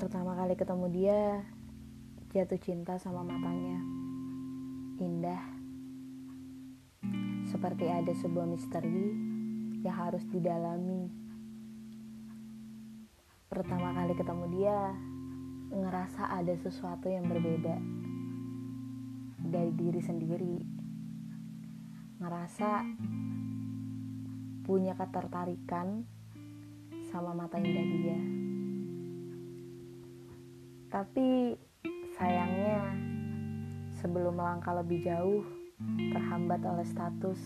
Pertama kali ketemu dia, jatuh cinta sama matanya. Indah. Seperti ada sebuah misteri yang harus didalami. Pertama kali ketemu dia, ngerasa ada sesuatu yang berbeda dari diri sendiri. Ngerasa punya ketertarikan sama mata indah dia. Tapi sayangnya sebelum melangkah lebih jauh terhambat oleh status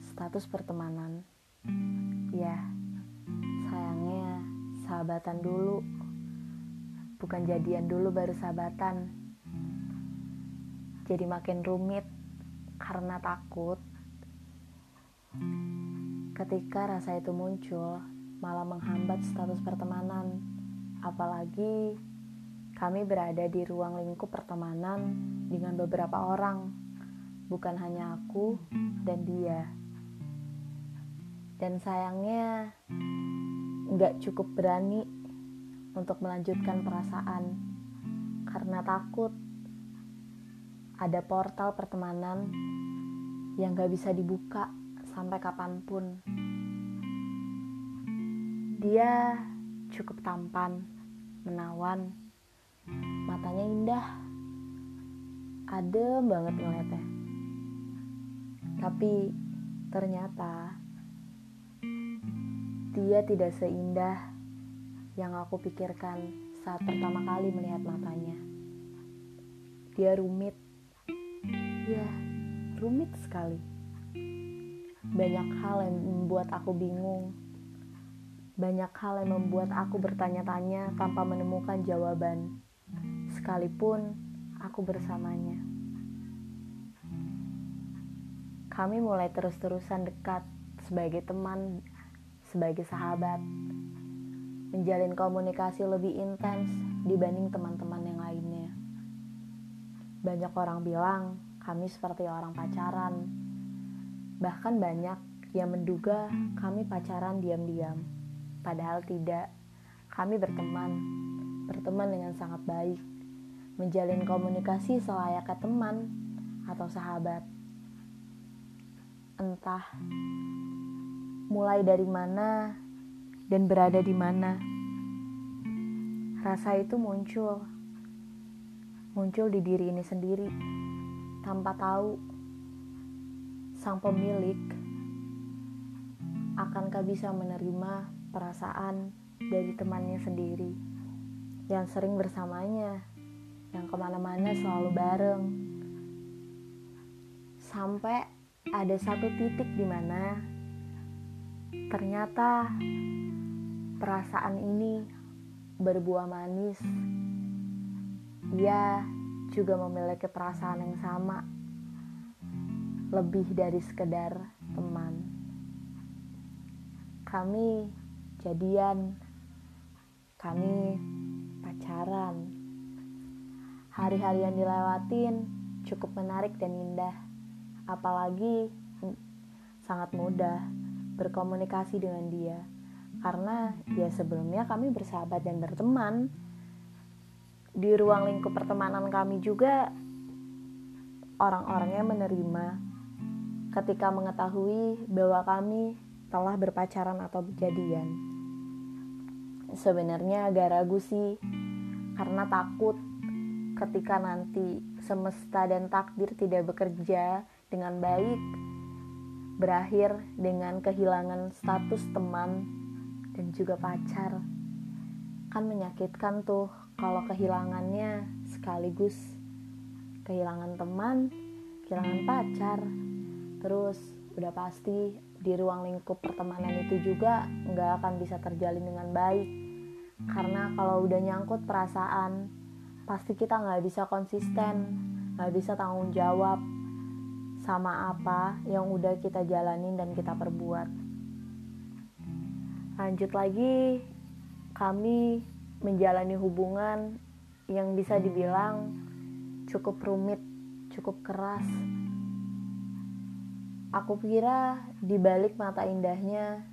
status pertemanan. Ya, sayangnya sahabatan dulu bukan jadian dulu baru sahabatan. Jadi makin rumit karena takut ketika rasa itu muncul malah menghambat status pertemanan apalagi kami berada di ruang lingkup pertemanan dengan beberapa orang, bukan hanya aku dan dia. Dan sayangnya, nggak cukup berani untuk melanjutkan perasaan karena takut ada portal pertemanan yang gak bisa dibuka sampai kapan pun. Dia cukup tampan, menawan, matanya indah. Adem banget ngeliatnya. Tapi ternyata dia tidak seindah yang aku pikirkan saat pertama kali melihat matanya. Dia rumit. Ya rumit sekali. Banyak hal yang membuat aku bingung. Banyak hal yang membuat aku bertanya-tanya tanpa menemukan jawaban sekalipun aku bersamanya. Kami mulai terus-terusan dekat sebagai teman, sebagai sahabat, menjalin komunikasi lebih intens dibanding teman-teman yang lainnya. Banyak orang bilang kami seperti orang pacaran, bahkan banyak yang menduga kami pacaran diam-diam, padahal tidak. Kami berteman, berteman dengan sangat baik menjalin komunikasi selayaknya teman atau sahabat. Entah mulai dari mana dan berada di mana. Rasa itu muncul. Muncul di diri ini sendiri tanpa tahu sang pemilik akankah bisa menerima perasaan dari temannya sendiri yang sering bersamanya yang ke mana-mana selalu bareng. Sampai ada satu titik di mana ternyata perasaan ini berbuah manis. Dia juga memiliki perasaan yang sama, lebih dari sekedar teman. Kami jadian, kami pacaran hari-hari yang dilewatin cukup menarik dan indah. Apalagi sangat mudah berkomunikasi dengan dia. Karena ya sebelumnya kami bersahabat dan berteman. Di ruang lingkup pertemanan kami juga orang-orangnya menerima ketika mengetahui bahwa kami telah berpacaran atau berjadian. Sebenarnya agak ragu sih karena takut ketika nanti semesta dan takdir tidak bekerja dengan baik, berakhir dengan kehilangan status teman dan juga pacar. Kan menyakitkan tuh kalau kehilangannya sekaligus kehilangan teman, kehilangan pacar. Terus udah pasti di ruang lingkup pertemanan itu juga nggak akan bisa terjalin dengan baik. Karena kalau udah nyangkut perasaan, pasti kita nggak bisa konsisten nggak bisa tanggung jawab sama apa yang udah kita jalanin dan kita perbuat. Lanjut lagi kami menjalani hubungan yang bisa dibilang cukup rumit cukup keras. Aku kira di balik mata indahnya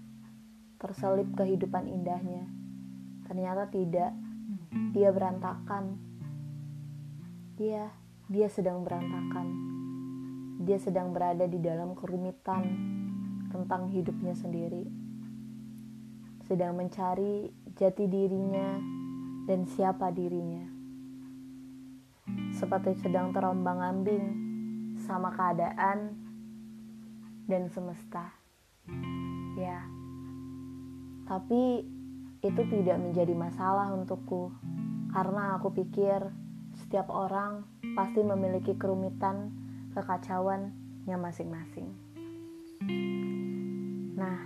terselip kehidupan indahnya. Ternyata tidak. Dia berantakan. Dia, dia sedang berantakan. Dia sedang berada di dalam kerumitan tentang hidupnya sendiri. Sedang mencari jati dirinya dan siapa dirinya. Seperti sedang terombang-ambing sama keadaan dan semesta. Ya. Tapi itu tidak menjadi masalah untukku karena aku pikir setiap orang pasti memiliki kerumitan, kekacauannya masing-masing. Nah,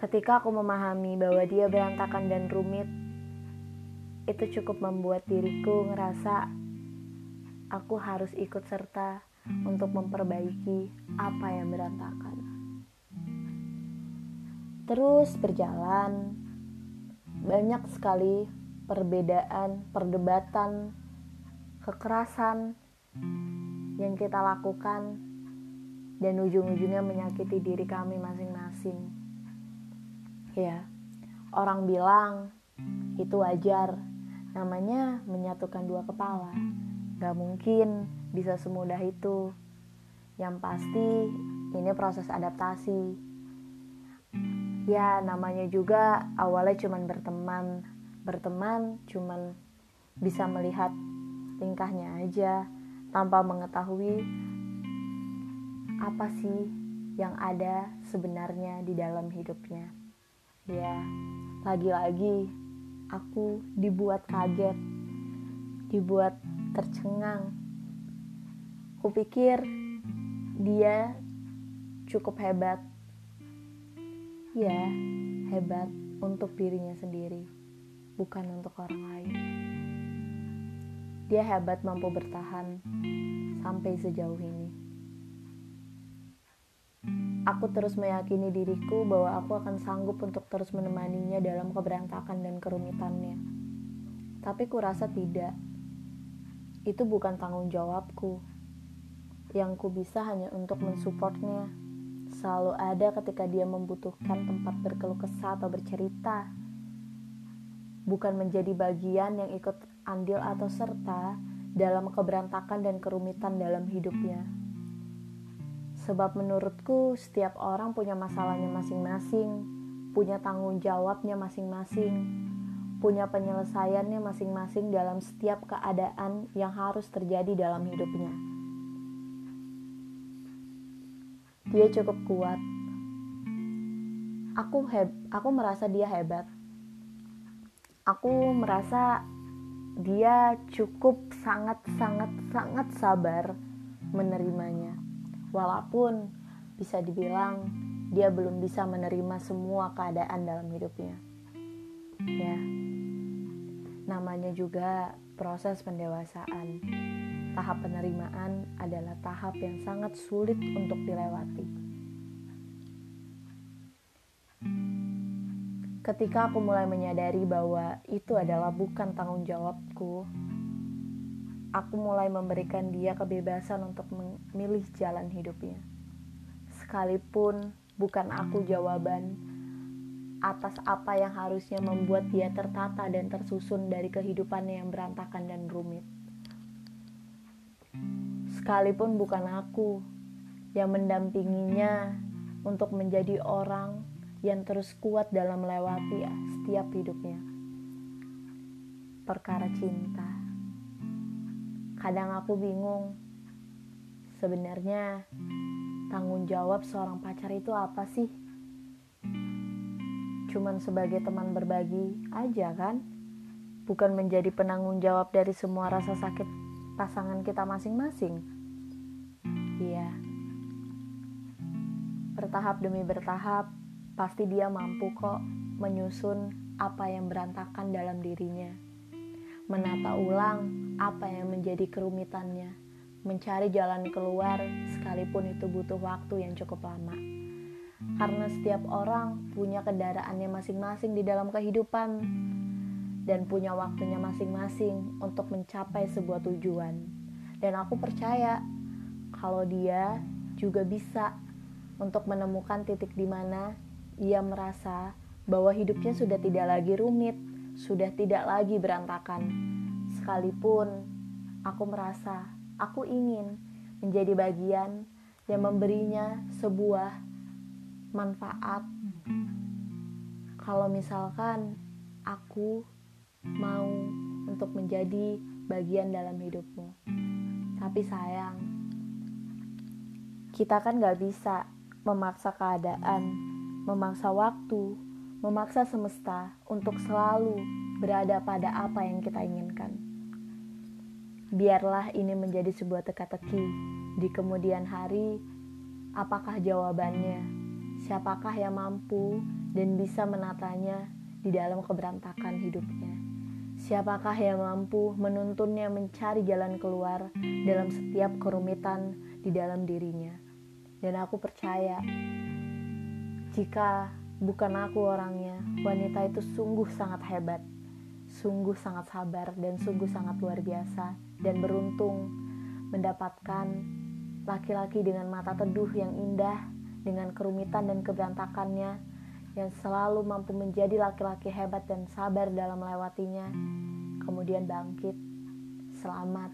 ketika aku memahami bahwa dia berantakan dan rumit, itu cukup membuat diriku ngerasa aku harus ikut serta untuk memperbaiki apa yang berantakan. Terus berjalan, banyak sekali perbedaan, perdebatan, kekerasan yang kita lakukan dan ujung-ujungnya menyakiti diri kami masing-masing. Ya, orang bilang itu wajar, namanya menyatukan dua kepala. Gak mungkin bisa semudah itu. Yang pasti ini proses adaptasi ya namanya juga awalnya cuman berteman berteman cuman bisa melihat tingkahnya aja tanpa mengetahui apa sih yang ada sebenarnya di dalam hidupnya. Ya lagi-lagi aku dibuat kaget dibuat tercengang. Kupikir dia cukup hebat. Ya, hebat untuk dirinya sendiri, bukan untuk orang lain. Dia hebat mampu bertahan sampai sejauh ini. Aku terus meyakini diriku bahwa aku akan sanggup untuk terus menemaninya dalam keberantakan dan kerumitannya. Tapi kurasa tidak. Itu bukan tanggung jawabku. Yang ku bisa hanya untuk mensupportnya selalu ada ketika dia membutuhkan tempat berkeluh kesah atau bercerita. Bukan menjadi bagian yang ikut andil atau serta dalam keberantakan dan kerumitan dalam hidupnya. Sebab menurutku setiap orang punya masalahnya masing-masing, punya tanggung jawabnya masing-masing, punya penyelesaiannya masing-masing dalam setiap keadaan yang harus terjadi dalam hidupnya. Dia cukup kuat. Aku heb, aku merasa dia hebat. Aku merasa dia cukup sangat sangat sangat sabar menerimanya. Walaupun bisa dibilang dia belum bisa menerima semua keadaan dalam hidupnya. Ya. Namanya juga proses pendewasaan tahap penerimaan adalah tahap yang sangat sulit untuk dilewati. Ketika aku mulai menyadari bahwa itu adalah bukan tanggung jawabku, aku mulai memberikan dia kebebasan untuk memilih jalan hidupnya. Sekalipun bukan aku jawaban atas apa yang harusnya membuat dia tertata dan tersusun dari kehidupannya yang berantakan dan rumit sekalipun bukan aku yang mendampinginya untuk menjadi orang yang terus kuat dalam melewati setiap hidupnya. Perkara cinta. Kadang aku bingung, sebenarnya tanggung jawab seorang pacar itu apa sih? Cuman sebagai teman berbagi aja kan? Bukan menjadi penanggung jawab dari semua rasa sakit pasangan kita masing-masing. Iya. Bertahap demi bertahap, pasti dia mampu kok menyusun apa yang berantakan dalam dirinya. Menata ulang apa yang menjadi kerumitannya. Mencari jalan keluar sekalipun itu butuh waktu yang cukup lama. Karena setiap orang punya kendaraannya masing-masing di dalam kehidupan dan punya waktunya masing-masing untuk mencapai sebuah tujuan. Dan aku percaya kalau dia juga bisa untuk menemukan titik di mana ia merasa bahwa hidupnya sudah tidak lagi rumit, sudah tidak lagi berantakan. Sekalipun aku merasa aku ingin menjadi bagian yang memberinya sebuah manfaat. Kalau misalkan aku mau untuk menjadi bagian dalam hidupmu, tapi sayang, kita kan gak bisa memaksa keadaan, memaksa waktu, memaksa semesta untuk selalu berada pada apa yang kita inginkan. Biarlah ini menjadi sebuah teka-teki di kemudian hari. Apakah jawabannya? Siapakah yang mampu dan bisa menatanya di dalam keberantakan hidupnya? Siapakah yang mampu menuntunnya mencari jalan keluar dalam setiap kerumitan di dalam dirinya? Dan aku percaya, jika bukan aku orangnya, wanita itu sungguh sangat hebat, sungguh sangat sabar, dan sungguh sangat luar biasa, dan beruntung mendapatkan laki-laki dengan mata teduh yang indah, dengan kerumitan dan keberantakannya, yang selalu mampu menjadi laki-laki hebat dan sabar dalam melewatinya, kemudian bangkit. Selamat,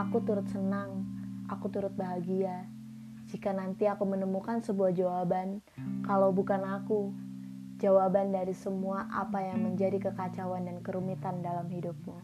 aku turut senang, aku turut bahagia. Jika nanti aku menemukan sebuah jawaban, kalau bukan aku, jawaban dari semua apa yang menjadi kekacauan dan kerumitan dalam hidupmu.